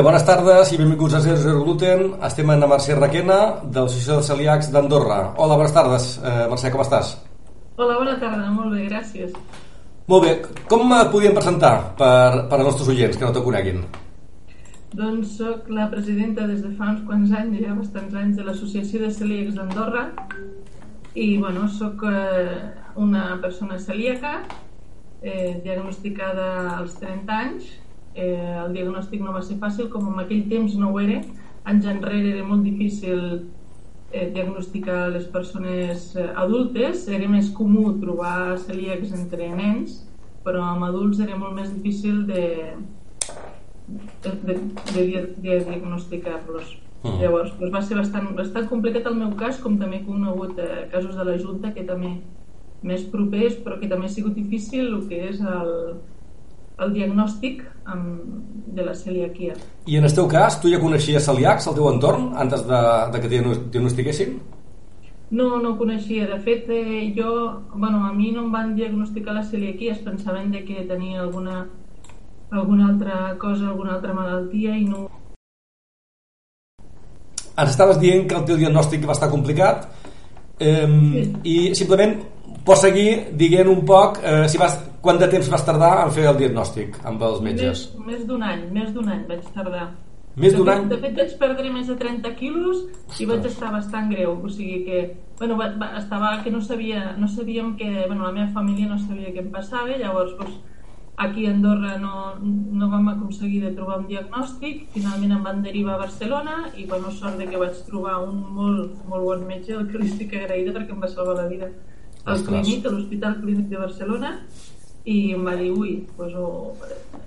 Bé, bones tardes i benvinguts a Zero Zero Gluten. Estem amb la Mercè Requena, de l'Associació de Celíacs d'Andorra. Hola, bones tardes. Eh, Mercè, com estàs? Hola, bona tarda, molt bé, gràcies. Molt bé, com et podíem presentar per, per als nostres oients que no te coneguin? Doncs sóc la presidenta des de fa uns quants anys, ja bastants anys, de l'Associació de Celíacs d'Andorra i, bueno, sóc eh, una persona celíaca eh, diagnosticada als 30 anys eh, el diagnòstic no va ser fàcil, com en aquell temps no ho era, anys enrere era molt difícil eh, diagnosticar les persones eh, adultes, era més comú trobar celíacs entre nens, però amb adults era molt més difícil de, de, de, de, de diagnosticar-los. -huh. Llavors, doncs va ser bastant, bastant complicat el meu cas, com també he conegut eh, casos de la Junta que també més propers, però que també ha sigut difícil el que és el, el diagnòstic amb, de la celiaquia. I en el teu cas, tu ja coneixies celíacs al teu entorn antes de, de que diagnostiquessin? No, no coneixia. De fet, eh, jo, bueno, a mi no em van diagnosticar la celiaquia, es pensaven de que tenia alguna, alguna altra cosa, alguna altra malaltia i no... Ens estaves dient que el teu diagnòstic va estar complicat eh, sí. i simplement pots seguir dient un poc eh, si vas, quant de temps vas tardar en fer el diagnòstic amb els metges? Més, més d'un any, més d'un any vaig tardar. Més d'un any? De fet, vaig perdre més de 30 quilos i vaig estar bastant greu. O sigui que, bueno, va, va, estava que no sabia, no sabíem que, bueno, la meva família no sabia què em passava, llavors, doncs, aquí a Andorra no, no vam aconseguir de trobar un diagnòstic, finalment em van derivar a Barcelona i, bueno, sort de que vaig trobar un molt, molt bon metge, el que li estic agraïda perquè em va salvar la vida al clínic, a l'Hospital Clínic de Barcelona i em va dir, ui, pues, o,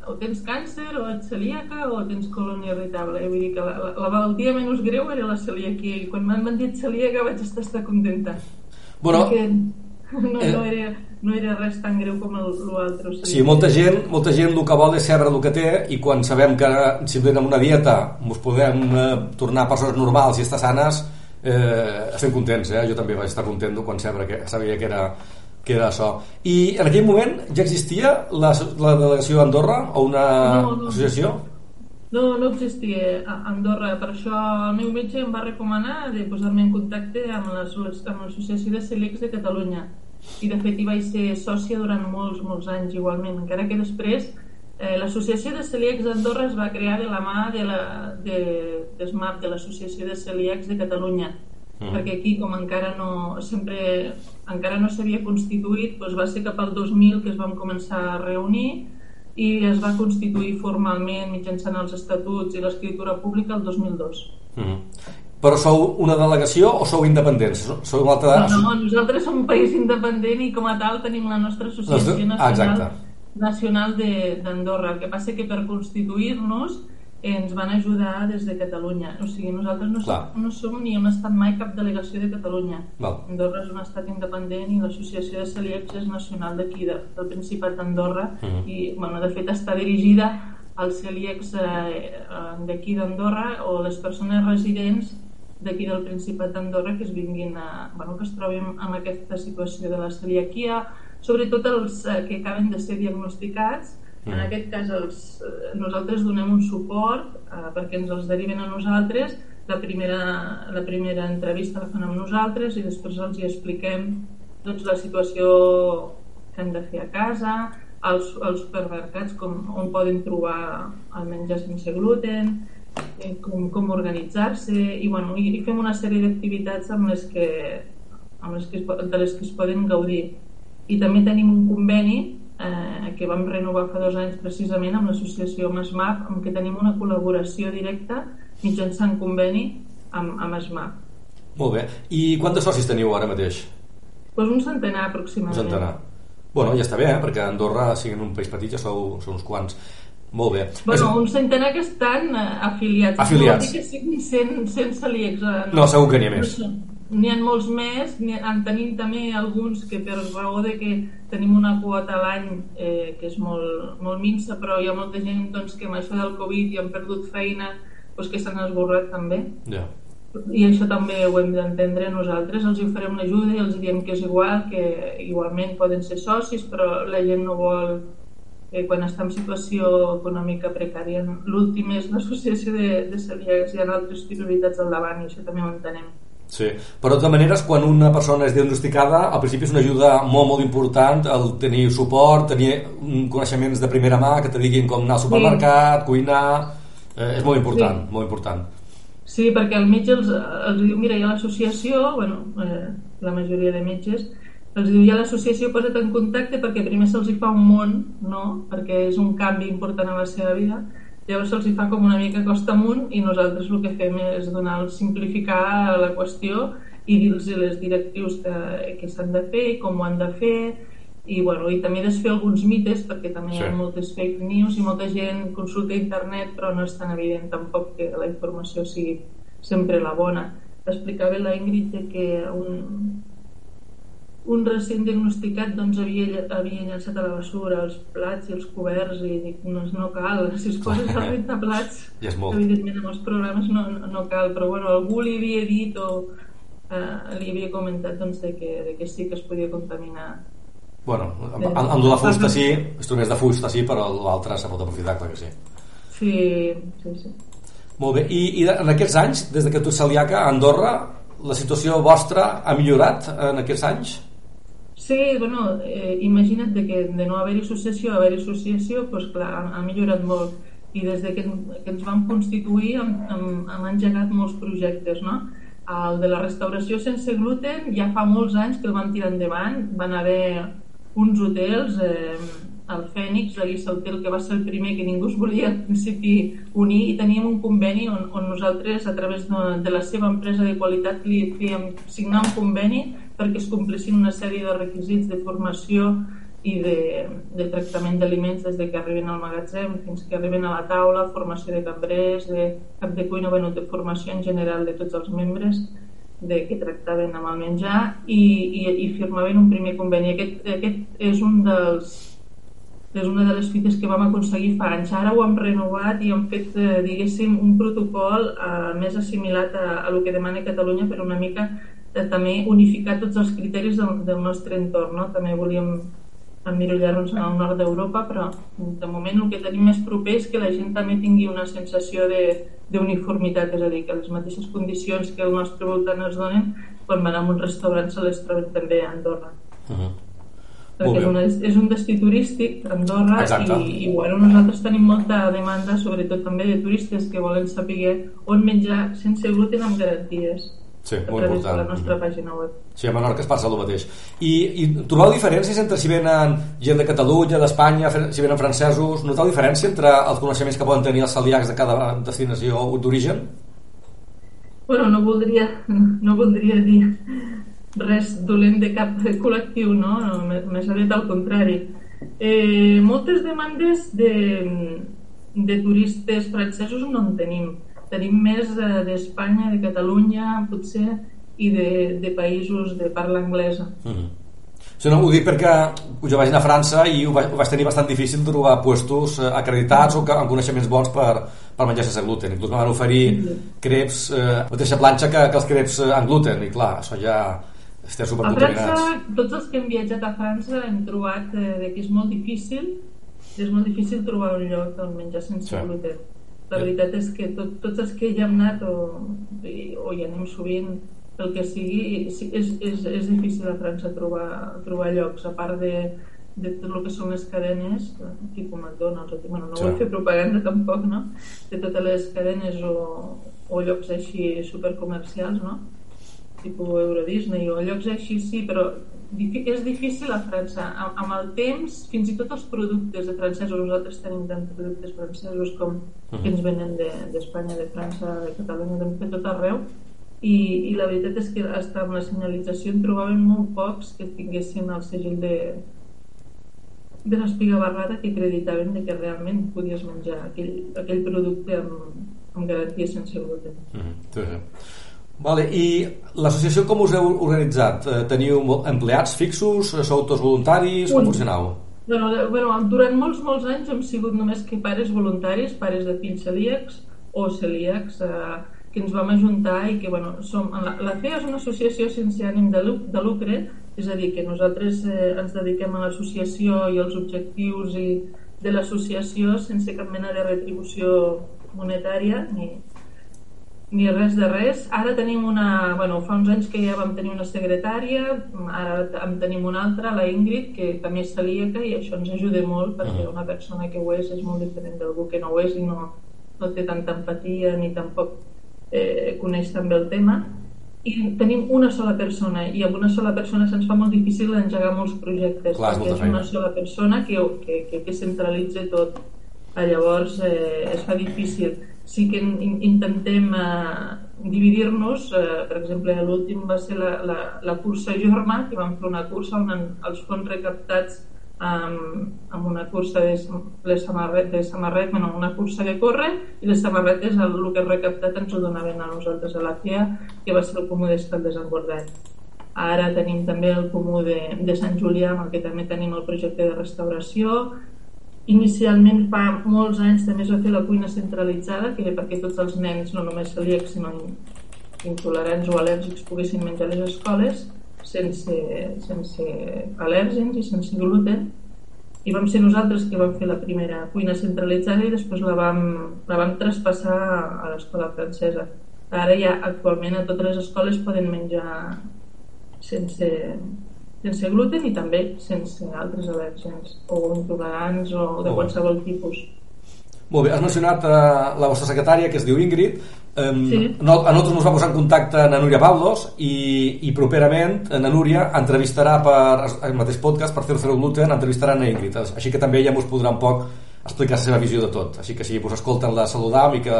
o tens càncer, o ets celíaca, o tens colònia irritable. I vull dir que la, la, la malaltia menys greu era la celiaquia, i quan m'han dit celíaca vaig estar, estar contenta. Bueno, Perquè no, eh, no, era, no era res tan greu com l'altre. O sigui, sí, molta gent, molta gent el que vol és saber el que té i quan sabem que si amb una dieta ens podem eh, tornar persones normals i estar sanes, eh, estem contents, eh? jo també vaig estar content quan sabia que, sabia que era que era això. I en aquell moment ja existia la, la delegació d'Andorra o una no, no. associació? No, no existia a Andorra. Per això el meu metge em va recomanar de posar-me en contacte amb l'Associació de Celíacs de Catalunya. I de fet hi vaig ser sòcia durant molts, molts anys igualment, encara que després Eh, L'Associació de Celíacs d'Andorra es va crear de la mà de la, de, de SMAP, de l'Associació de Celíacs de Catalunya, mm. perquè aquí, com encara no, sempre, encara no s'havia constituït, doncs va ser cap al 2000 que es vam començar a reunir i es va constituir formalment mitjançant els estatuts i l'escriptura pública el 2002. Mm. Però sou una delegació o sou independents? Sou una altra... No, no, nosaltres som un país independent i com a tal tenim la nostra associació nacional ah, exacte nacional d'Andorra. El que passa que per constituir-nos ens van ajudar des de Catalunya. O sigui, nosaltres no, som, no som ni hem estat mai cap delegació de Catalunya. Val. Andorra és un estat independent i l'Associació de Celíacs és nacional d'aquí, de, del Principat d'Andorra, uh mhm. -huh. i, bueno, de fet, està dirigida als celíacs eh, d'aquí d'Andorra o les persones residents d'aquí del Principat d'Andorra que es vinguin a, bueno, que es trobin en aquesta situació de la celiaquia sobretot els eh, que acaben de ser diagnosticats. Mm. en aquest cas els, eh, nosaltres donem un suport eh, perquè ens els deriven a nosaltres. La primera, la primera entrevista la fan amb nosaltres i després els hi expliquem doncs, la situació que han de fer a casa als, als supermercats com, on poden trobar el menjar sense gluten eh, com, com organitzar-se i, bueno, i, i fem una sèrie d'activitats amb les que, amb les que, de les que es poden gaudir i també tenim un conveni eh, que vam renovar fa dos anys precisament amb l'associació MASMAP amb què tenim una col·laboració directa mitjançant conveni amb, amb SMAP. Molt bé. I quantes socis teniu ara mateix? Pues un centenar aproximadament. Un centenar. Bueno, ja està bé, eh? perquè Andorra, siguin un país petit, ja sou, sou uns quants. Molt bé. Bueno, un centenar que estan eh, afiliats. Afiliats. No vol dir que siguin 100, 100 celíacs. Eh, no, no, segur que n'hi ha més. No, n'hi ha molts més, en tenim també alguns que per raó de que tenim una quota a l'any eh, que és molt, molt minsa, però hi ha molta gent doncs, que amb això del Covid i han perdut feina doncs, que s'han esborrat també. Yeah. I això també ho hem d'entendre nosaltres, els oferem l'ajuda i els diem que és igual, que igualment poden ser socis, però la gent no vol eh, quan està en situació econòmica precària. L'últim és l'associació de, de celíacs, hi ha altres prioritats al davant i això també ho entenem. Sí, però de totes maneres, quan una persona és diagnosticada, al principi és una ajuda molt, molt important el tenir suport, tenir coneixements de primera mà que te diguin com anar al supermercat, sí. cuinar... Eh, és molt important, sí. molt important. Sí, perquè el metge els, els diu, mira, hi ha l'associació, bueno, eh, la majoria de metges, els diu, hi ha l'associació, posa't en contacte perquè primer se'ls fa un món, no? perquè és un canvi important en la seva vida, llavors se'ls fa com una mica costa amunt i nosaltres el que fem és donar simplificar la qüestió i dir-los les directius que, que s'han de fer i com ho han de fer i, bueno, i també desfer alguns mites perquè també sí. hi ha moltes fake news i molta gent consulta internet però no és tan evident tampoc que la informació sigui sempre la bona explicava la Ingrid que un, un recent diagnosticat doncs, havia, havia llançat a la basura els plats i els coberts i dic, no, no cal, si es poses a rentar plats ja evidentment amb els programes no, no, no cal, però bueno, algú li havia dit o eh, li havia comentat doncs, de, que, de que sí que es podia contaminar Bueno, amb, amb, la fusta sí, instruments de fusta sí, però l'altre se pot aprofitar, clar que sí. Sí, sí, sí. Molt bé, i, i en aquests anys, des de que tu ets celíaca, a Andorra, la situació vostra ha millorat en aquests anys? Sí, bueno, eh, imagina't de que de no haver-hi associació haver-hi associació, doncs clar, ha, ha millorat molt i des de que, que ens vam constituir hem, hem, hem engegat molts projectes, no? El de la restauració sense gluten ja fa molts anys que el vam tirar endavant, van haver uns hotels, eh, el Fènix, a Hotel, que va ser el primer que ningú es volia al principi unir i teníem un conveni on, on nosaltres a través de, de la seva empresa de qualitat li fèiem signar un conveni perquè es complissin una sèrie de requisits de formació i de, de tractament d'aliments des de que arriben al magatzem fins que arriben a la taula, formació de cambrers, de cap de cuina, bueno, de formació en general de tots els membres de que tractaven amb el menjar i, i, i firmaven un primer conveni. Aquest, aquest és un dels és una de les fites que vam aconseguir fa anys. Ara ho hem renovat i hem fet, eh, diguéssim, un protocol eh, més assimilat a, a el que demana Catalunya per una mica de també unificar tots els criteris del, del nostre entorn. No? També volíem emmirallar-nos en el nord d'Europa, però de moment el que tenim més proper és que la gent també tingui una sensació d'uniformitat, és a dir, que les mateixes condicions que al nostre voltant es donen quan van a un restaurant se les troben també a Andorra. Uh -huh. Perquè és, una, és un destí turístic, Andorra, Exacte. i, i bueno, nosaltres tenim molta demanda, sobretot també de turistes que volen saber on menjar sense gluten amb garanties Sí, molt important. la nostra pàgina web. Sí, a Menorca es passa el mateix. I, i trobeu diferències entre si venen gent de Catalunya, d'Espanya, si venen francesos? Noteu diferència entre els coneixements que poden tenir els celíacs de cada destinació d'origen? Bueno, no voldria, no voldria dir res dolent de cap col·lectiu, no? no més aviat al contrari. Eh, moltes demandes de, de turistes francesos no en tenim tenim més eh, d'Espanya, de Catalunya, potser, i de, de països de parla anglesa. Mm -hmm. Sí, no, ho dic perquè jo vaig anar a França i ho vaig, ho vaig tenir bastant difícil trobar puestos eh, acreditats o que, amb coneixements bons per, per menjar sense gluten. Inclús em van oferir mm -hmm. creps, eh, mateixa planxa que, que els creps eh, amb gluten, i clar, això ja estem supercontaminats. A França, tots els que hem viatjat a França hem trobat eh, que és molt difícil és molt difícil trobar un lloc on menjar sense sí. gluten la veritat és que tot, tots els que hi hem anat o, o hi anem sovint pel que sigui, és, és, és difícil a França trobar, trobar llocs, a part de, de tot el que són les cadenes, tipus McDonald's, o, bueno, no sí. vull fer propaganda tampoc, no? de totes les cadenes o, o llocs així supercomercials, no? tipus Euro Disney o llocs així, sí, però és difícil a França. Amb, amb el temps, fins i tot els productes de francesos, nosaltres tenim tant productes francesos com que ens venen d'Espanya, de, de França, de Catalunya, de tot arreu, i, i la veritat és que fins amb la senyalització en trobàvem molt pocs que tinguessin el segell de, de l'espiga barrada que acreditaven de que realment podies menjar aquell, aquell producte amb, amb garantia sense gluten. Mm -hmm. Vale, I l'associació com us heu organitzat? Eh, teniu empleats fixos? Eh, sou tots voluntaris? Un. Com funcionau? Bueno, bueno, durant molts, molts anys hem sigut només que pares voluntaris, pares de fills celíacs o celíacs, eh, que ens vam ajuntar i que, bueno, som, la, la CEA és una associació sense ànim de, de lucre, és a dir, que nosaltres eh, ens dediquem a l'associació i els objectius i de l'associació sense cap mena de retribució monetària ni, ni res de res. Ara tenim una... Bueno, fa uns anys que ja vam tenir una secretària, ara en tenim una altra, la Ingrid, que també és celíaca i això ens ajuda molt perquè una persona que ho és és molt diferent d'algú que no ho és i no, no té tanta empatia ni tampoc eh, coneix també el tema i tenim una sola persona i amb una sola persona se'ns fa molt difícil engegar molts projectes Clar, és perquè és feina. una sola persona que, que, que, que centralitza tot Ah, llavors eh, es fa difícil sí que in, intentem eh, dividir-nos eh, per exemple l'últim va ser la, la, la cursa Jorma que vam fer una cursa on en, els fons recaptats amb, amb una cursa de, les samarret, de samarret, bueno, una cursa de córrer i les samarretes el, el que hem recaptat ens ho donaven a nosaltres a la FIA que va ser el comú d'Escaldes Engordat ara tenim també el comú de, de Sant Julià amb el que també tenim el projecte de restauració inicialment fa molts anys també es va fer la cuina centralitzada que era perquè tots els nens, no només celíacs sinó intolerants o al·lèrgics poguessin menjar a les escoles sense, sense al·lèrgens i sense gluten. I vam ser nosaltres que vam fer la primera cuina centralitzada i després la vam, la vam traspassar a l'escola francesa. Ara ja actualment a totes les escoles poden menjar sense, sense gluten i també sense altres al·lèrgens o intolerants o de qualsevol tipus Molt bé, has mencionat eh, la vostra secretària, que es diu Ingrid. Um, Sí. no, a nosaltres ens va posar en contacte na Núria Pablos i, i properament na Núria entrevistarà per el mateix podcast, per fer Zero Gluten, entrevistarà na Ingrid. Així que també ella us podrà un poc explicar la seva visió de tot. Així que si us escolten la saludam i que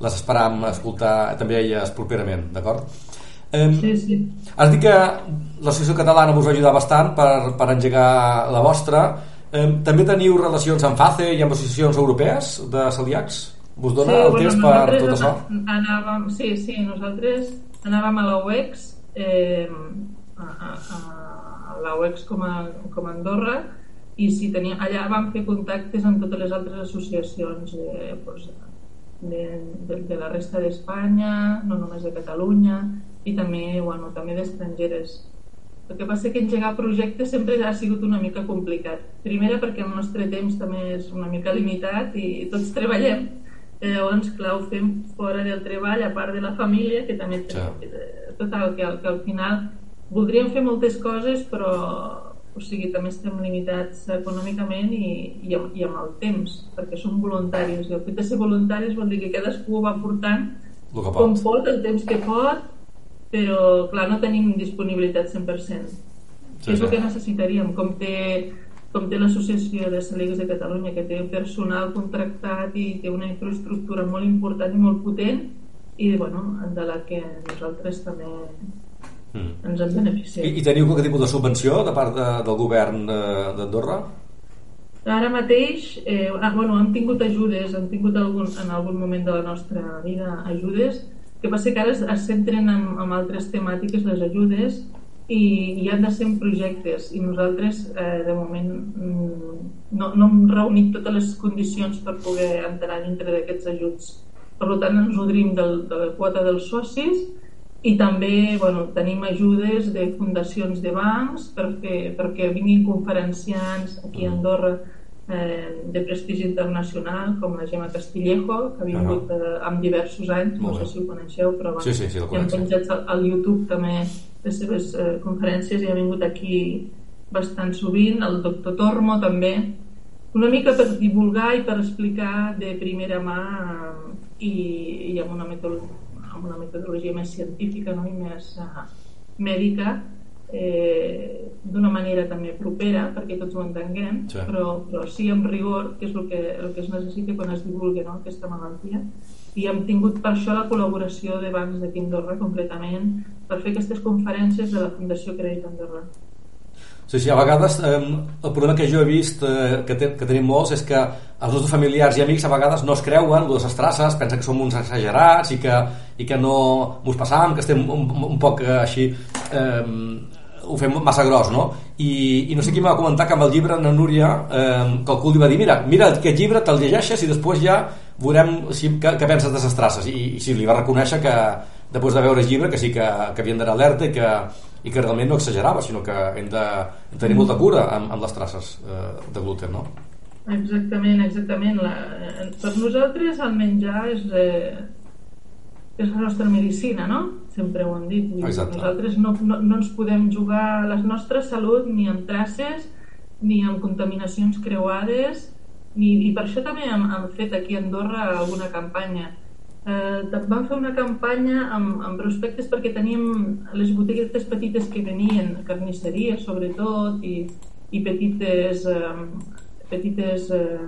les esperam escoltar també elles properament, d'acord? Um, sí, sí. Has dit que l'associació catalana us va ajudar bastant per, per engegar la vostra. Eh, també teniu relacions amb FACE i amb associacions europees de celíacs? Vos dona sí, el bueno, temps per tot això? Anàvem, sí, sí, nosaltres anàvem a la UEX, eh, a, a, a la UEX com a, com a Andorra, i si tenia, allà vam fer contactes amb totes les altres associacions de, pues, de, de, de la resta d'Espanya, no només de Catalunya, i també, bueno, també d'estrangeres. El que passa que engegar projectes sempre ha sigut una mica complicat. Primera perquè el nostre temps també és una mica limitat i tots treballem. Eh, Llavors, clar, ho fem fora del treball, a part de la família, que també té, eh, total, que, al- que al final voldríem fer moltes coses, però o sigui, també estem limitats econòmicament i, i, amb, i amb el temps, perquè som voluntaris. I el fet de ser voluntaris vol dir que cadascú ho va portant com pot, el temps que pot, però clar, no tenim disponibilitat 100%. Sí, és el que necessitaríem, com té, com té l'Associació de Celíacs de Catalunya, que té personal contractat i té una infraestructura molt important i molt potent, i bueno, de la que nosaltres també Mm. ens en I, beneficiem. I teniu qualque tipus de subvenció de part de, del govern eh, d'Andorra? Ara mateix, eh, ah, bueno, hem tingut ajudes, hem tingut algun, en algun moment de la nostra vida ajudes, que passa que ara es, es centren en, en altres temàtiques les ajudes i, i han de ser projectes. I nosaltres eh, de moment mm, no, no hem reunit totes les condicions per poder entrar dintre d'aquests ajuts. Per tant ens nodrim del, de la quota dels socis i també bueno, tenim ajudes de fundacions de bancs per fer, perquè vinguin conferenciants aquí a Andorra eh, de prestigi internacional com la Gemma Castillejo que ha vingut eh, amb diversos anys Molt no bé. sé si ho coneixeu però bueno, Sí, sí, sí, hem penjat al, al YouTube també les seves eh, conferències i ha vingut aquí bastant sovint el doctor Tormo també una mica per divulgar i per explicar de primera mà eh, i, i amb, una metodologia, amb una metodologia més científica no? i més uh, mèdica eh, d'una manera també propera perquè tots ho entenguem Sí. però, però sí amb rigor que és el que, el que es necessita quan es divulgui no? aquesta malaltia i hem tingut per això la col·laboració de bancs a Andorra completament per fer aquestes conferències de la Fundació Crèdit Andorra Sí, sí, a vegades eh, el problema que jo he vist eh, que, te, que tenim molts és que els nostres familiars i amics a vegades no es creuen de les traces, pensen que som uns exagerats i que, i que no mos passam, que estem un, un poc eh, així eh, ho fem massa gros, no? I, i no sé qui m'ha comentat que amb el llibre na Núria eh, que algú li va dir, mira, mira aquest llibre te'l llegeixes i després ja veurem si, que, que penses de les traces i, i sí, li va reconèixer que després de veure el llibre que sí que, que havien d'anar alerta i que, i que realment no exagerava, sinó que hem de, hem de tenir molta cura amb, amb les traces eh, de gluten, no? Exactament, exactament. La, per nosaltres el menjar és, eh, és la nostra medicina, no? Sempre ho hem dit. Exacte. Nosaltres no, no, no ens podem jugar la nostra salut ni amb traces, ni amb contaminacions creuades, ni, i per això també hem, hem fet aquí a Andorra alguna campanya. Eh, vam fer una campanya amb, amb prospectes perquè teníem les botiguetes petites que venien, carnisseries sobretot, i, i petites, eh, petites eh,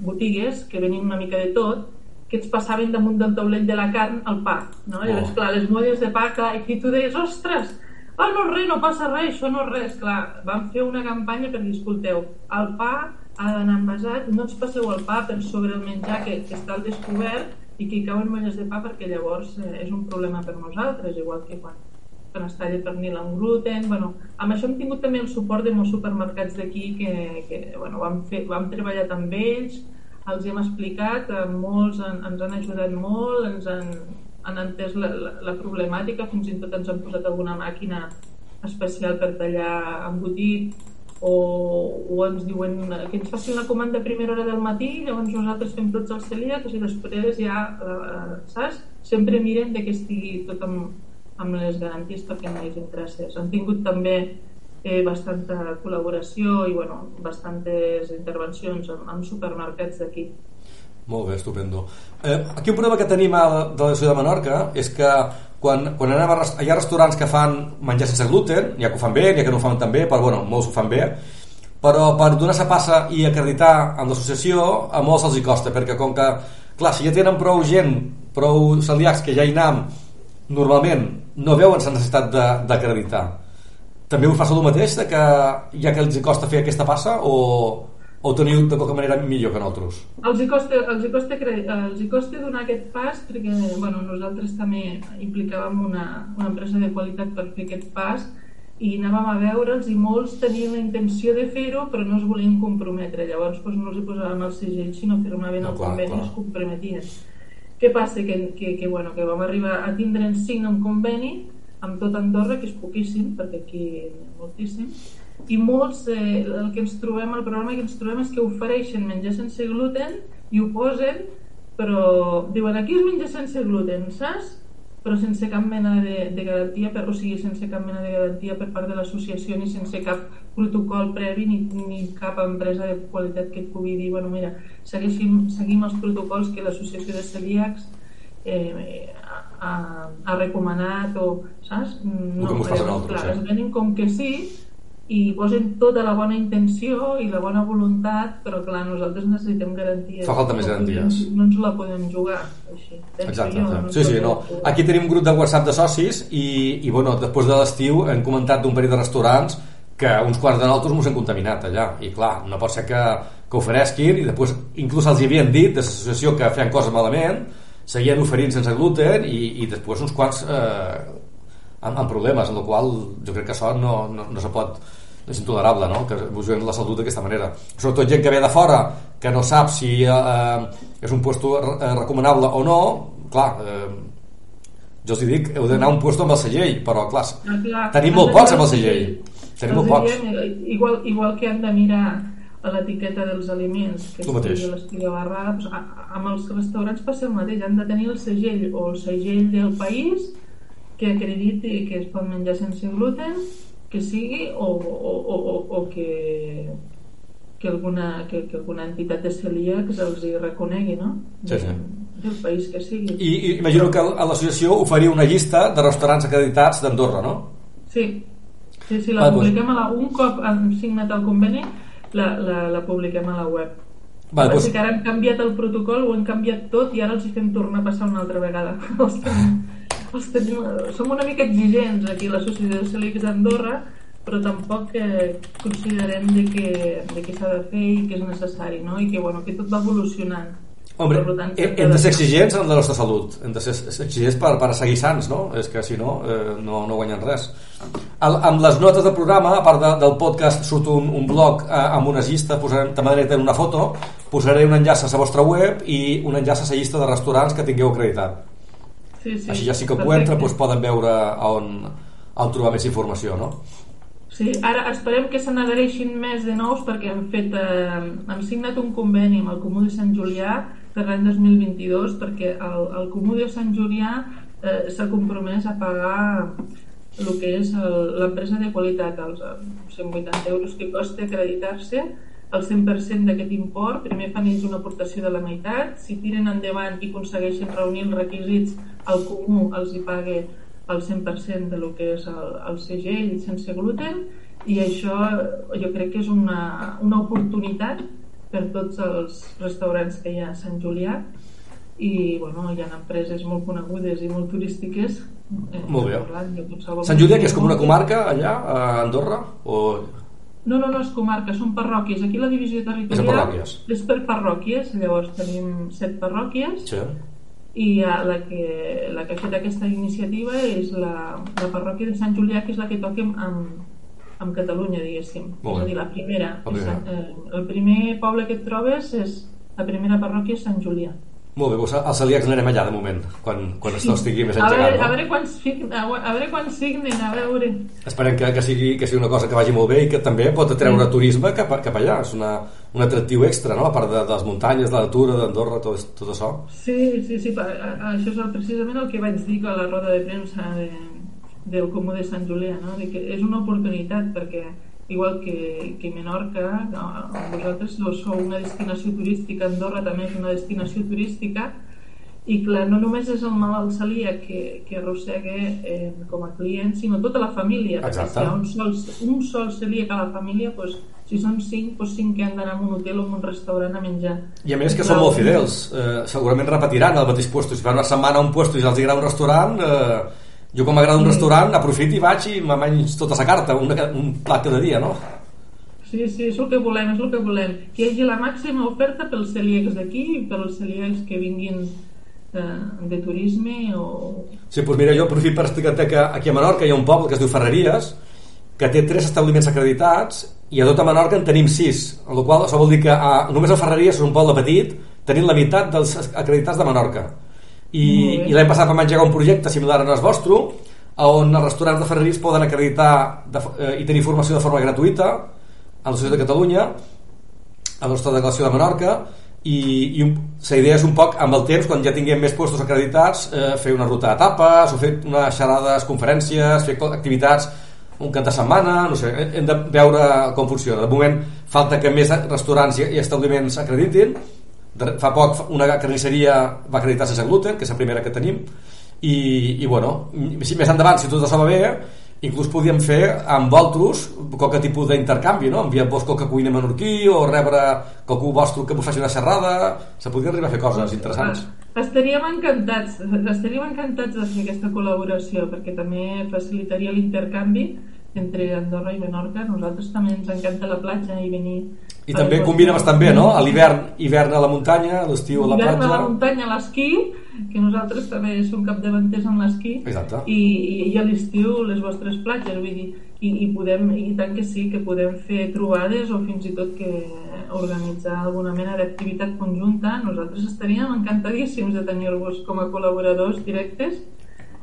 botigues que venien una mica de tot, que ens passaven damunt del taulell de la carn al pa, no? Oh. Llavors, clar, les molles de pa, clar, i tu deies, ostres, ah, no res, no passa res, això no res, clar, vam fer una campanya per dir, escolteu, el pa ha d'anar envasat, no ens passeu el pa per sobre el menjar que, que està al descobert i que hi cauen molles de pa perquè llavors eh, és un problema per nosaltres, igual que quan, quan es talla pernil amb gluten, bueno, amb això hem tingut també el suport de molts supermercats d'aquí que, que bueno, vam, fer, vam treballar amb ells, els hem explicat, eh, molts en, ens han ajudat molt, ens han, han entès la, la, la problemàtica, fins i tot ens han posat alguna màquina especial per tallar embotit o, o ens diuen que ens faci una comanda a primera hora del matí llavors nosaltres fem tots els celíacs i després ja, eh, saps? Sempre miren de que estigui tot amb, amb les garanties perquè no hi hagi traces. Han tingut també eh, bastanta col·laboració i bueno, bastantes intervencions amb, amb supermercats d'aquí. Molt bé, estupendo. Eh, aquí un problema que tenim a, de la ciutat de Menorca és que quan, quan anem a, hi ha restaurants que fan menjar sense gluten, hi ha que ho fan bé, hi ha que no ho fan tan bé, però bueno, molts ho fan bé, però per donar-se passa i acreditar amb l'associació a molts els hi costa, perquè com que, clar, si ja tenen prou gent, prou celíacs que ja hi anam, normalment no veuen la necessitat d'acreditar també us passa el mateix de que ja que els costa fer aquesta passa o, o teniu de qualque manera millor que nosaltres? Els hi costa, els hi costa, els hi costa donar aquest pas perquè bueno, nosaltres també implicàvem una, una empresa de qualitat per fer aquest pas i anàvem a veure'ls i molts tenien la intenció de fer-ho però no es volien comprometre llavors doncs, no els hi posàvem el segell sinó firmaven no, el clar, conveni i es comprometien què passa? Que, que, que, bueno, que vam arribar a tindre en cinc un conveni amb tot Andorra, que és poquíssim, perquè aquí ha moltíssim, i molts, eh, el que ens trobem, el problema que ens trobem és que ofereixen menjar sense gluten i ho posen, però diuen aquí es menja sense gluten, saps? però sense cap mena de, de garantia, per, o sigui, sense cap mena de garantia per part de l'associació ni sense cap protocol previ ni, ni cap empresa de qualitat que et pugui dir, bueno, mira, seguim, seguim els protocols que l'associació de celíacs eh, ha, ha recomanat o, saps? No, com us passa clar, es venen com que sí i posen tota la bona intenció i la bona voluntat, però clar, nosaltres necessitem garanties. Fa falta més garanties. No, no ens la podem jugar així. Exacte. Jo, no sí, sí, no. Aquí tenim un grup de WhatsApp de socis i, i bueno, després de l'estiu hem comentat d'un parell de restaurants que uns quants de nosaltres ens hem contaminat allà i clar, no pot ser que, que oferesquin i després inclús els hi havien dit de l'associació que feien coses malament seguien oferint sense gluten i, i després uns quants eh, amb, amb problemes, en el qual jo crec que això no, no, no se pot és intolerable no? que us juguem la salut d'aquesta manera. Sobretot gent que ve de fora que no sap si eh, és un puesto eh, recomanable o no clar, eh, jo els dic heu d'anar a un puesto amb el segell però clar, ah, clar. tenim molt pocs amb el segell. tenim molt pocs. igual, igual que han de mirar a l'etiqueta dels aliments que estigui a l'estigui barrada doncs, amb els restaurants passa el mateix han de tenir el segell o el segell del país que acrediti que es pot menjar sense gluten que sigui o, o, o, o que que alguna, que, que alguna entitat de celíacs els hi reconegui no? sí, sí. del país que sigui i, i imagino que a l'associació oferia una llista de restaurants acreditats d'Andorra no? sí sí, sí la ah, publiquem doncs... a la, un cop han signat el conveni la, la, la publiquem a la web Vale, doncs... que ara hem canviat el protocol, ho hem canviat tot i ara els hi fem tornar a passar una altra vegada. els tenim, els tenim, som una mica exigents aquí a l'Associació de Celíacs d'Andorra, però tampoc eh, considerem de que, de que s'ha de fer i que és necessari, no? I que, bueno, que tot va evolucionant. Hombre, tant, hem de ser exigents en la nostra salut, hem de ser exigents per, per seguir sants, no? És que si no, eh, no, no guanyen res. Al, amb les notes del programa, a part de, del podcast, surt un, un blog eh, amb unes llistes, posarem, també tenir una foto, posaré un enllaç a la vostra web i un enllaç a la llista de restaurants que tingueu acreditat. Sí, sí, Així ja sí que ho entra, doncs poden veure on, on trobar més informació, no? Sí, ara esperem que se n'adhereixin més de nous perquè hem fet eh, hem signat un conveni amb el Comú de Sant Julià per l'any 2022 perquè el, el Comú de Sant Julià eh, s'ha compromès a pagar el que és l'empresa de qualitat, els 180 euros que costa acreditar-se, el 100% d'aquest import, primer fan ells una aportació de la meitat, si tiren endavant i aconsegueixen reunir els requisits, el comú els hi paga el 100% de lo que és el, el segell sense gluten i això jo crec que és una, una oportunitat per tots els restaurants que hi ha a Sant Julià. I bueno, hi ha empreses molt conegudes i molt turístiques eh, molt bé. Sant Julià que és com una comarca allà a Andorra o no, no, no és comarca, són parròquies. Aquí la divisió territorial és, és per parròquies, llavors tenim set parròquies. Sí. i la que, la que ha fet aquesta iniciativa és la, la parròquia de Sant Julià, que és la que toquem amb, amb Catalunya, diguéssim. És a dir, la primera. Sant, eh, el primer poble que et trobes és la primera parròquia és Sant Julià. Molt bé, doncs als celíacs anirem allà de moment, quan, quan això estigui més engegat. A veure, no? a veure, quan, signen, a veure quan signen, a veure. Esperem que, que, sigui, que sigui una cosa que vagi molt bé i que també pot atreure sí. turisme cap, cap allà. És una, un atractiu extra, no? a part de, de les muntanyes, de la natura, d'Andorra, tot, tot això. Sí, sí, sí, això és precisament el que vaig dir a la roda de premsa de, del Comú de Sant Julià, no? de que és una oportunitat perquè igual que, que Menorca, no, vosaltres sou una destinació turística, Andorra també és una destinació turística, i clar, no només és el malalt celíac que, que arrossega eh, com a client, sinó tota la família. Exacte. Si hi ha un sol, un sol celíac a la família, doncs, si són cinc, doncs cinc que han d'anar a un hotel o a un restaurant a menjar. I a més que són molt fidels, eh, segurament repetiran el mateix lloc. Si fan una setmana a un lloc i els agrada un restaurant, eh, jo com m'agrada un restaurant aprofito i vaig i m'amenys tota la carta un, un plat cada dia no? Sí, sí, és el que volem, és el que volem. Que hi hagi la màxima oferta pels celíacs d'aquí i pels celíacs que vinguin eh, de turisme o... Sí, doncs mira, jo aprofito per explicar-te que aquí a Menorca hi ha un poble que es diu Ferreries que té tres establiments acreditats i a tota Menorca en tenim sis amb la qual això vol dir que a, només a Ferreries és un poble petit tenim la meitat dels acreditats de Menorca i, i l'any passat vam engegar un projecte similar al vostre on els restaurants de Ferreries poden acreditar de, eh, i tenir formació de forma gratuïta a la Societat de Catalunya a la nostra delegació de Menorca i, i la idea és un poc amb el temps, quan ja tinguem més puestos acreditats eh, fer una ruta d'etapes o fer unes xerrades, conferències fer activitats un cap de setmana no sé, hem de veure com funciona. De moment falta que més restaurants i establiments acreditin fa poc una carnisseria va acreditar sense gluten, que és la primera que tenim i, i bueno, si més endavant si tot això va bé inclús podíem fer amb vosaltres qualque tipus d'intercanvi, no? enviar-vos qualque cuina menorquí o rebre qualcú vostre que vos faci una xerrada se podria arribar a fer coses interessants ah, estaríem encantats estaríem encantats de fer aquesta col·laboració perquè també facilitaria l'intercanvi entre Andorra i Menorca nosaltres també ens encanta la platja i venir i també combina bastant bé, no? A l'hivern, hivern a la muntanya, a l'estiu a la platja. Hivern a la muntanya, a l'esquí, que nosaltres també som capdavanters en l'esquí. Exacte. I, i a l'estiu les vostres platges, vull dir, i, i, podem, i tant que sí, que podem fer trobades o fins i tot que organitzar alguna mena d'activitat conjunta. Nosaltres estaríem encantadíssims de tenir-vos com a col·laboradors directes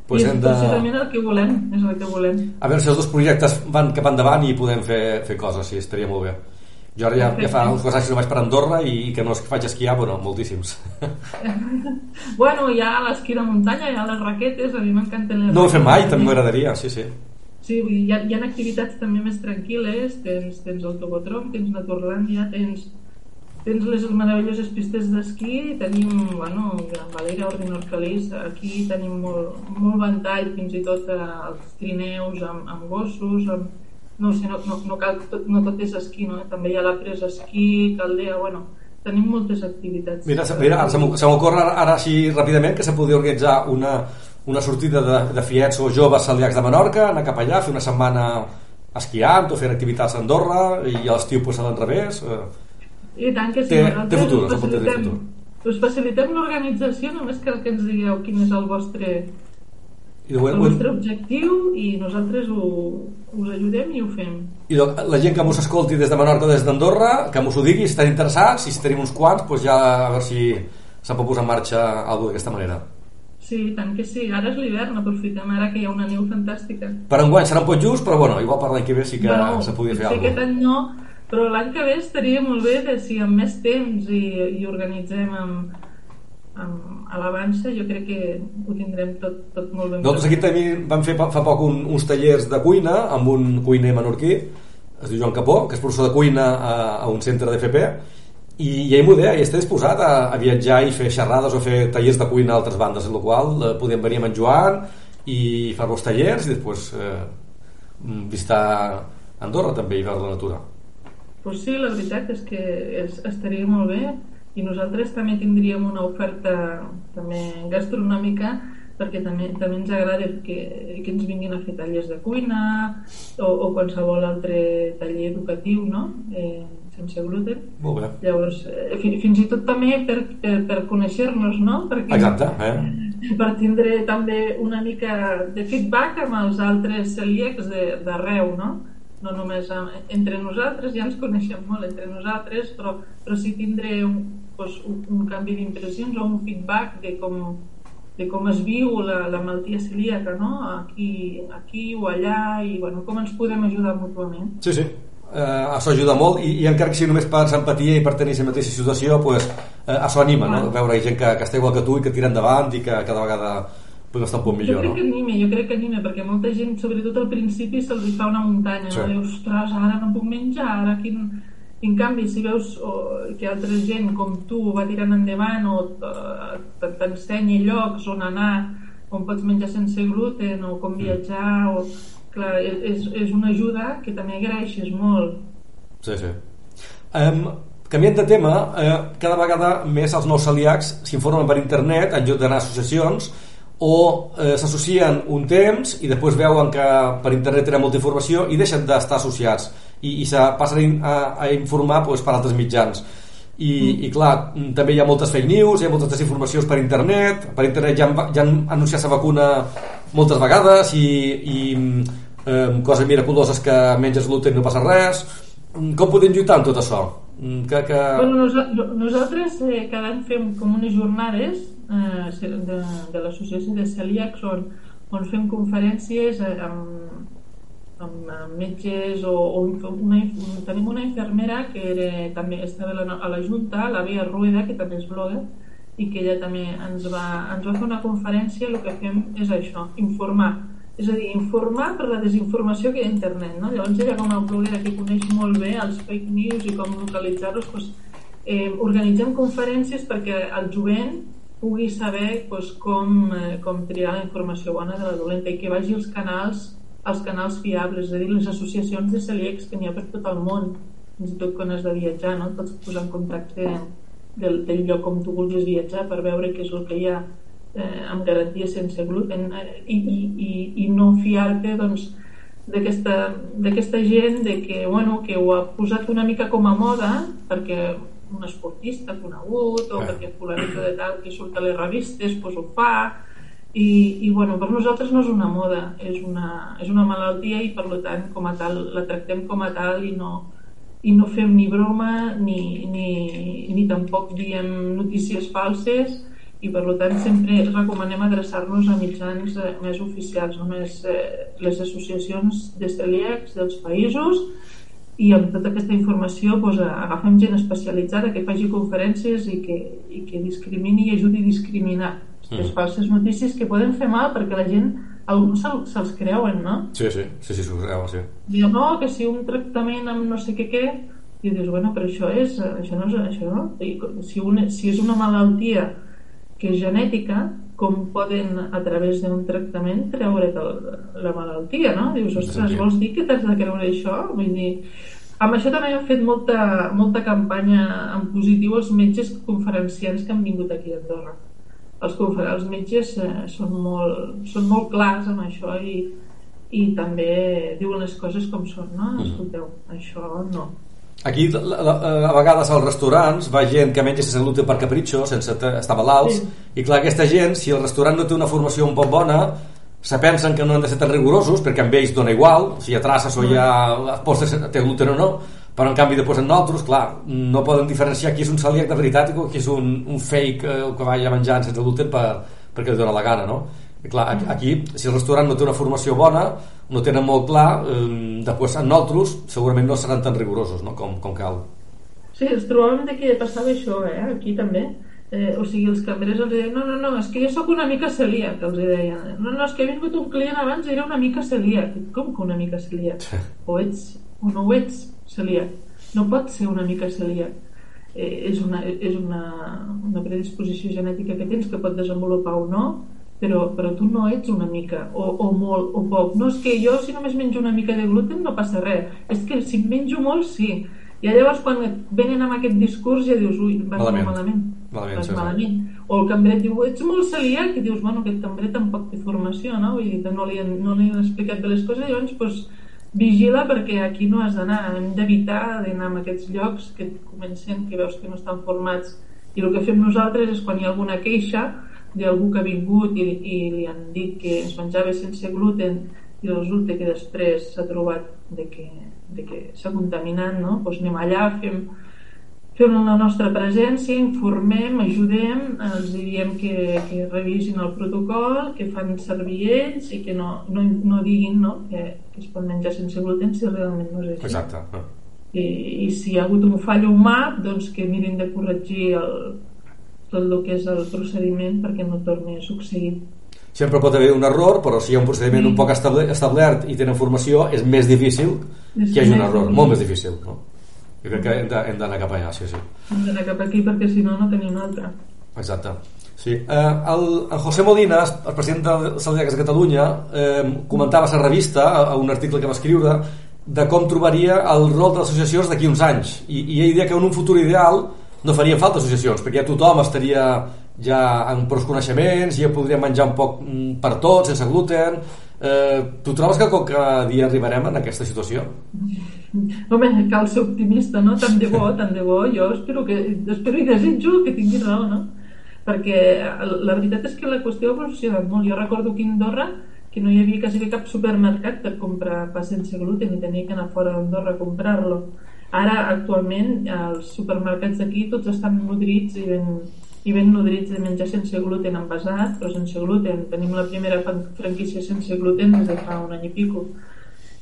pues I és de... precisament el que volem, és el que volem. A veure si els dos projectes van cap endavant i podem fer, fer coses, sí, estaria molt bé. Jo ara ja, ja fa uns quants anys que no vaig per Andorra i que no que faig esquiar, bueno, moltíssims. bueno, hi ha l'esquí de muntanya, hi ha les raquetes, a mi m'encanten les No ho he fet mai, també m'agradaria, sí, sí. Sí, vull dir, hi ha, hi ha activitats també més tranquil·les, tens, tens el Tobotrom, tens Naturlàndia, tens, tens les meravelloses pistes d'esquí, tenim, bueno, Gran Valera, Ordinor Calís, aquí tenim molt, molt ventall, fins i tot eh, els trineus amb, amb gossos, amb, no sé, no, no, no, cal, tot, no tot és esquí, no? també hi ha la presa esquí, caldea, bueno, tenim moltes activitats. Mira, mira se m'ocorre ara, així ràpidament que se podria organitzar una, una sortida de, de fiets o joves celiacs de Menorca, anar cap allà, fer una setmana esquiant o fer activitats a Andorra i a l'estiu pues, a l'enrevés. Eh. I tant que sí. Té, té futur, us facilitem, us facilitem l'organització, només cal que ens digueu quin és el vostre i el nostre objectiu i nosaltres ho, us ajudem i ho fem. I la gent que mos escolti des de Menorca o des d'Andorra, que mos ho digui, si estan interessats, i si tenim uns quants, doncs ja a veure si se pot posar en marxa alguna d'aquesta manera. Sí, tant que sí. Ara és l'hivern, aprofitem ara que hi ha una neu fantàstica. Per enguany serà un pot just, però bueno, igual per l'any que ve sí que bueno, se podia fer alguna aquest any no, però l'any que ve estaria molt bé de si amb més temps i, i organitzem amb, amb a l'avança jo crec que ho tindrem tot, tot molt ben Nosaltres aquí també vam fer fa poc un, uns tallers de cuina amb un cuiner menorquí es diu Joan Capó, que és professor de cuina a, a un centre d'FP i, i ell m'ho deia, i està disposat a, a viatjar i fer xerrades o fer tallers de cuina a altres bandes, en la qual eh, podem venir amb en Joan i fer els tallers i després eh, visitar Andorra també i veure la natura. Pues sí, la veritat és que és, estaria molt bé i nosaltres també tindríem una oferta també gastronòmica perquè també, també ens agrada que, que ens vinguin a fer tallers de cuina o, o qualsevol altre taller educatiu no? eh, sense gluten Molt bé. llavors eh, fins i tot també per, per, per conèixer-nos no? perquè, Exacte eh? per tindre també una mica de feedback amb els altres celíacs d'arreu no? no només entre nosaltres, ja ens coneixem molt entre nosaltres, però, però sí tindré un, doncs, un, un canvi d'impressions o un feedback de com, de com es viu la, la malaltia celíaca no? aquí, aquí o allà i bueno, com ens podem ajudar mútuament. Sí, sí, eh, això ajuda molt i, i encara que sigui només per empatia i per tenir la mateixa situació pues, eh, això anima, no? veure gent que, que està igual que tu i que tira endavant i que cada vegada podem estar un poc millor, jo crec no? que anime, jo crec que anime, perquè molta gent, sobretot al principi, se'ls fa una muntanya, sí. no? Dius, ostres, ara no puc menjar, ara quin... En canvi, si veus que altra gent com tu va tirant endavant o uh, t'ensenya llocs on anar, on pots menjar sense gluten o com mm. viatjar, o, clar, és, és una ajuda que també agraeixes molt. Sí, sí. Um, canviant de tema, eh, cada vegada més els nous celíacs s'informen per internet en lloc d'anar a associacions o eh, s'associen un temps i després veuen que per internet tenen molta informació i deixen d'estar associats i, i se passen a, a informar doncs, per altres mitjans i, mm. i clar, també hi ha moltes fake news hi ha moltes desinformacions per internet per internet ja han, ja han anunciat la vacuna moltes vegades i, i eh, coses miraculoses que menges gluten no passa res com podem lluitar amb tot això? Que, que... Bueno, nos, nosaltres eh, cada any fem com unes jornades eh, de, de l'associació de celíacs on, on fem conferències eh, amb, amb, amb metges o, o una, tenim una infermera que era, també estava a la, Junta, la Via Rueda, que també és blogger, i que ella també ens va, ens va fer una conferència el que fem és això, informar és a dir, informar per la desinformació que hi ha a internet no? llavors ella com a bloguera que coneix molt bé els fake news i com localitzar-los doncs, eh, organitzem conferències perquè el jovent pugui saber doncs, com, eh, com triar la informació bona de la dolenta i que vagi als canals als canals fiables, és a dir, les associacions de celíacs que n'hi ha per tot el món fins i tot quan has de viatjar no? et pots posar en contacte del, del lloc on tu vulguis viatjar per veure què és el que hi ha eh, amb garantia sense gluten eh, i, i, i, i no fiar-te doncs, d'aquesta gent de que, bueno, que ho ha posat una mica com a moda perquè un esportista conegut o eh. perquè fulanito de tal que surt a les revistes pues ho fa i, i bueno, per nosaltres no és una moda és una, és una malaltia i per tant com a tal la tractem com a tal i no, i no fem ni broma ni, ni, ni tampoc diem notícies falses i per tant sempre recomanem adreçar-nos a mitjans eh, més oficials només eh, les associacions de celíacs dels països i amb tota aquesta informació doncs, agafem gent especialitzada que faci conferències i que, i que discrimini i ajudi a discriminar. Les falses notícies que poden fer mal perquè la gent alguns se'ls se creuen, no? Sí, sí, sí, sí, s'ho creuen, sí. Diu, no, que si un tractament amb no sé què què, i dius, bueno, però això és, això no és això, no? I si, una, si és una malaltia que és genètica, com poden a través d'un tractament treure't la malaltia, no? Dius, ostres, vols dir que t'has de creure això? Vull dir, amb això també hem fet molta, molta campanya en positiu els metges conferenciants que han vingut aquí a Andorra. Els, els metges eh, són, molt, són molt clars amb això i, i també diuen les coses com són, no? Mhm. Escolteu, això no Aquí, a vegades als restaurants va gent que menja sense gluten per capritxo, sense estar malalts, sí. i clar, aquesta gent, si el restaurant no té una formació un poc bona, se pensen que no han de ser tan rigorosos, perquè amb ells dona igual, si hi ha traces o hi ha postres té gluten o no, però en canvi després en nosaltres, clar, no poden diferenciar qui és un celíac de veritat i qui és un, un fake eh, que vaya menjant sense gluten per, perquè li dona la gana, no? I clar, aquí, si el restaurant no té una formació bona, no tenen molt clar, eh, després en nosaltres segurament no seran tan rigorosos no? com, com cal. Sí, ens trobàvem que passava això, eh? aquí també. Eh, o sigui, els cambrers els deien no, no, no, és que jo sóc una mica celíac, els deien. No, no, és que ha vingut un client abans i era una mica celíac. Com que una mica celíac? O ets o no ho ets celíac. No pot ser una mica celíac. Eh, és una, és una, una predisposició genètica que tens que pot desenvolupar o no, però, però tu no ets una mica, o, o molt, o poc. No és que jo si només menjo una mica de gluten no passa res. És que si menjo molt, sí i llavors quan venen amb aquest discurs ja dius, ui, vas malament. malament. Malament, vas sí, malament. O el cambrer diu, ets molt celíac, i dius, bueno, aquest cambrer tampoc té formació, no? Vull dir, no li, han, no li han explicat bé les coses, i llavors, pues, vigila perquè aquí no has d'anar, hem d'evitar d'anar a aquests llocs que comencen, que veus que no estan formats. I el que fem nosaltres és quan hi ha alguna queixa d'algú que ha vingut i, i li han dit que es menjava sense gluten i resulta que després s'ha trobat de que de que s'ha contaminat, no? Doncs anem allà, fem, fem la nostra presència, informem, ajudem, els diem que, que revisin el protocol, que fan servir ells i que no, no, no diguin no? Que, que es pot menjar sense gluten si realment no és així. Exacte. I, i si hi ha hagut un fall humà, doncs que mirin de corregir el, tot el que és el procediment perquè no torni a succeir sempre pot haver un error, però si hi ha un procediment sí. un poc establert i tenen formació, és més difícil és que hi hagi un error, molt més difícil. No? Jo crec que hem d'anar cap allà, sí, sí. Hem d'anar cap aquí perquè si no, no tenim un altre. Exacte. Sí. Eh, el, el José Molina, el president de Saldiacs de Catalunya, eh, comentava a la revista, a, a un article que va escriure, de com trobaria el rol de les associacions d'aquí uns anys. I, I ell deia que en un futur ideal no farien falta associacions, perquè ja tothom estaria ja amb prou coneixements, ja podríem menjar un poc mm, per tots, sense gluten... Eh, tu trobes que qualque dia arribarem en aquesta situació? Home, cal ser optimista, no? Tant de bo, tant de bo. Jo espero, que, espero i desitjo que tingui raó, no? Perquè la veritat és que la qüestió ha evolucionat molt. Jo recordo que a que no hi havia quasi cap supermercat per comprar pa sense gluten i tenia que anar fora d'Andorra a comprar-lo. Ara, actualment, els supermercats d'aquí tots estan nodrits i ben, i ben nodrits de menjar sense gluten envasat, però sense gluten. Tenim la primera franquícia sense gluten des de fa un any i pico.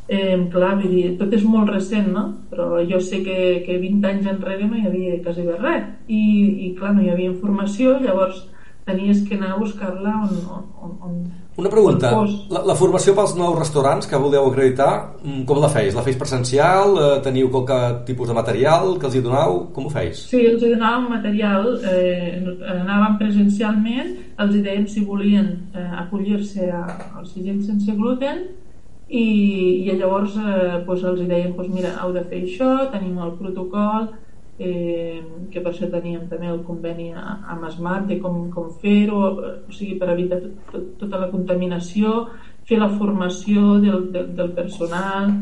Eh, clar, vull dir, tot és molt recent, no? Però jo sé que, que 20 anys enrere no hi havia quasi res. I, i clar, no hi havia informació, llavors tenies que anar a buscar-la on, on, on, Una pregunta, la, la formació pels nous restaurants que voleu acreditar, mm, com la feis? La feis presencial? Eh, teniu qualque tipus de material que els hi donau? Com ho feis? Sí, els hi donàvem material, eh, anàvem presencialment, els hi dèiem si volien eh, acollir-se als segells sense gluten i, i llavors eh, doncs els hi dèiem doncs mira, heu de fer això, tenim el protocol, eh, que per això teníem també el conveni amb Smart de com, com fer-ho, o sigui, per evitar tot, tot, tota la contaminació, fer la formació del, del, del personal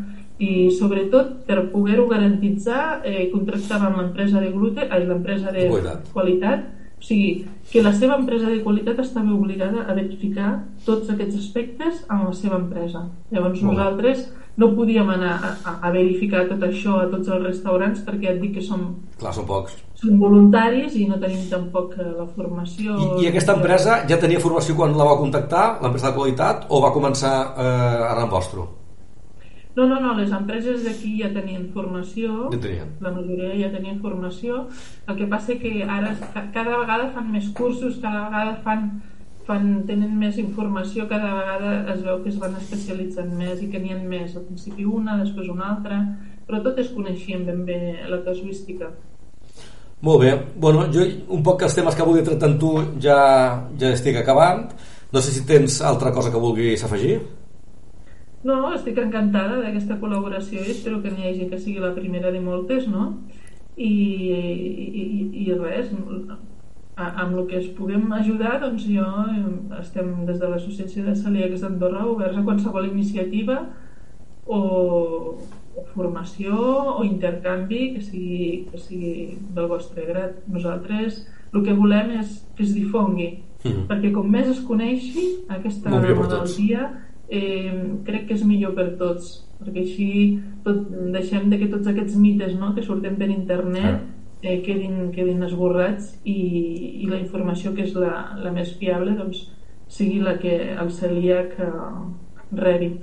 i sobretot per poder-ho garantitzar eh, contractàvem l'empresa de gluten, ai, l'empresa de qualitat. qualitat o sigui, que la seva empresa de qualitat estava obligada a verificar tots aquests aspectes en la seva empresa. Llavors Molt nosaltres no podíem anar a, a, a verificar tot això a tots els restaurants perquè et dic que som, Clar, són pocs. Som voluntaris i no tenim tampoc eh, la formació. I, I aquesta empresa ja tenia formació quan la va contactar, l'empresa de qualitat, o va començar eh, arran vostre? No, no, no, les empreses d'aquí ja tenien formació, ja tenien. la majoria ja tenien formació, el que passa que ara cada vegada fan més cursos, cada vegada fan fan, tenen més informació, cada vegada es veu que es van especialitzant més i que n'hi ha més, al principi una, després una altra, però totes coneixien ben bé la casuística. Molt bé, bueno, jo un poc els temes que volia tractar amb tu ja, ja estic acabant, no sé si tens altra cosa que vulguis afegir. No, estic encantada d'aquesta col·laboració i espero que n'hi hagi que sigui la primera de moltes, no? I, i, i, i res, amb el que es puguem ajudar doncs jo estem des de l'associació de celíacs d'Andorra oberts a qualsevol iniciativa o, o formació o intercanvi que sigui, que sigui del vostre grat nosaltres el que volem és que es difongui mm -hmm. perquè com més es coneixi aquesta malaltia eh, crec que és millor per tots perquè així tot, deixem de que tots aquests mites no, que surten per internet eh, quedin, quedin esborrats i, i la informació que és la, la més fiable doncs, sigui la que el celíac eh, rebi.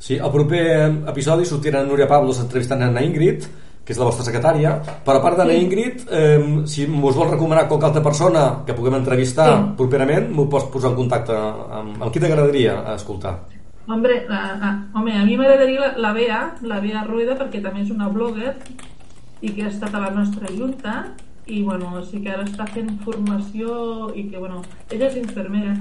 Sí, al proper episodi sortirà Núria Pablos entrevistant a Ingrid, que és la vostra secretària, però a part d'Anna sí. Ingrid, eh, si us vol recomanar qualque altra persona que puguem entrevistar sí. properament, m'ho pots posar en contacte amb, amb qui t'agradaria escoltar? Hombre, a, a, home, a mi m'agradaria la, la Bea, la Bea Rueda, perquè també és una blogger i que ha estat a la nostra junta i bueno, sí que ara està fent formació i que bueno, ella és infermera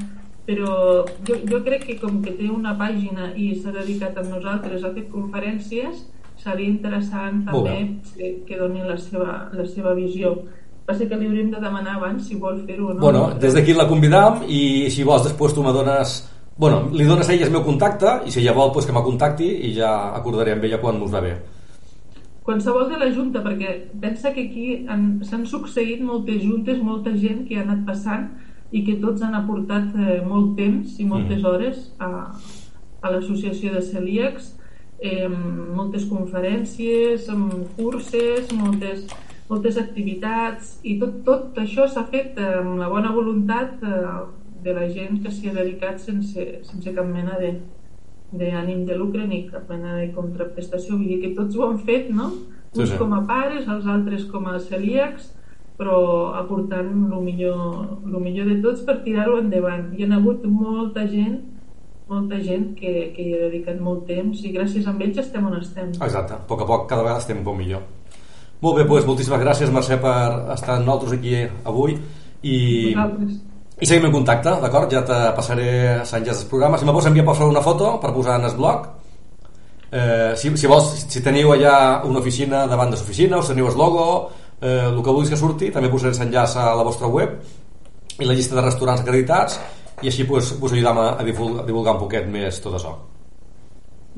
però jo, jo crec que com que té una pàgina i s'ha dedicat a nosaltres, ha fet conferències, seria interessant també que, que doni la seva, la seva visió. Passa que li hauríem de demanar abans si vol fer-ho o no. Bueno, des d'aquí la convidam i si vols després tu me dones... Bueno, li dones a ella el meu contacte i si ella vol pues, que me contacti i ja acordaré amb ella quan us va bé. Qualsevol de la Junta, perquè pensa que aquí s'han succeït moltes juntes, molta gent que ha anat passant i que tots han aportat eh, molt temps i moltes mm. hores a, a l'associació de celíacs eh, moltes conferències curses moltes, moltes activitats i tot, tot això s'ha fet amb la bona voluntat eh, de la gent que s'hi ha dedicat sense, sense cap mena de d'ànim de lucre ni cap mena de contraprestació vull dir que tots ho han fet no? uns sí, sí. com a pares, els altres com a celíacs però aportant el millor, el millor de tots per tirar-ho endavant. Hi ha hagut molta gent molta gent que, que hi ha dedicat molt temps i gràcies a ells estem on estem. Exacte, a poc a poc cada vegada estem un poc millor. Molt bé, doncs, moltíssimes gràcies Mercè per estar amb nosaltres aquí avui i, i seguim en contacte, d'acord? Ja te passaré a Sant Jas del programa. Si me vols enviar per una foto per posar en el blog. Eh, si, si vols, si teniu allà una oficina davant de l'oficina, us teniu el logo eh, el que vulguis que surti també posaré l'enllaç a la vostra web i la llista de restaurants acreditats i així pues, vos ajudam a, a, divulgar, a divulgar un poquet més tot això.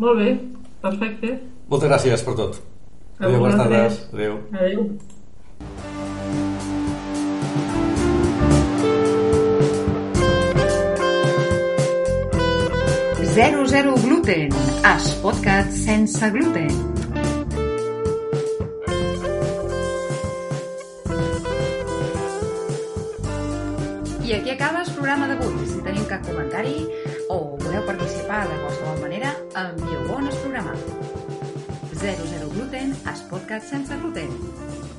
Molt bé, perfecte. Moltes gràcies per tot. Adéu, bones tardes. Adéu, adéu. 00 gluten, es podcast sense gluten. I aquí acaba el programa d'avui. Si teniu cap comentari o voleu participar de qualsevol manera, envieu-ho en el programa. 00 Gluten, es podcast sense gluten.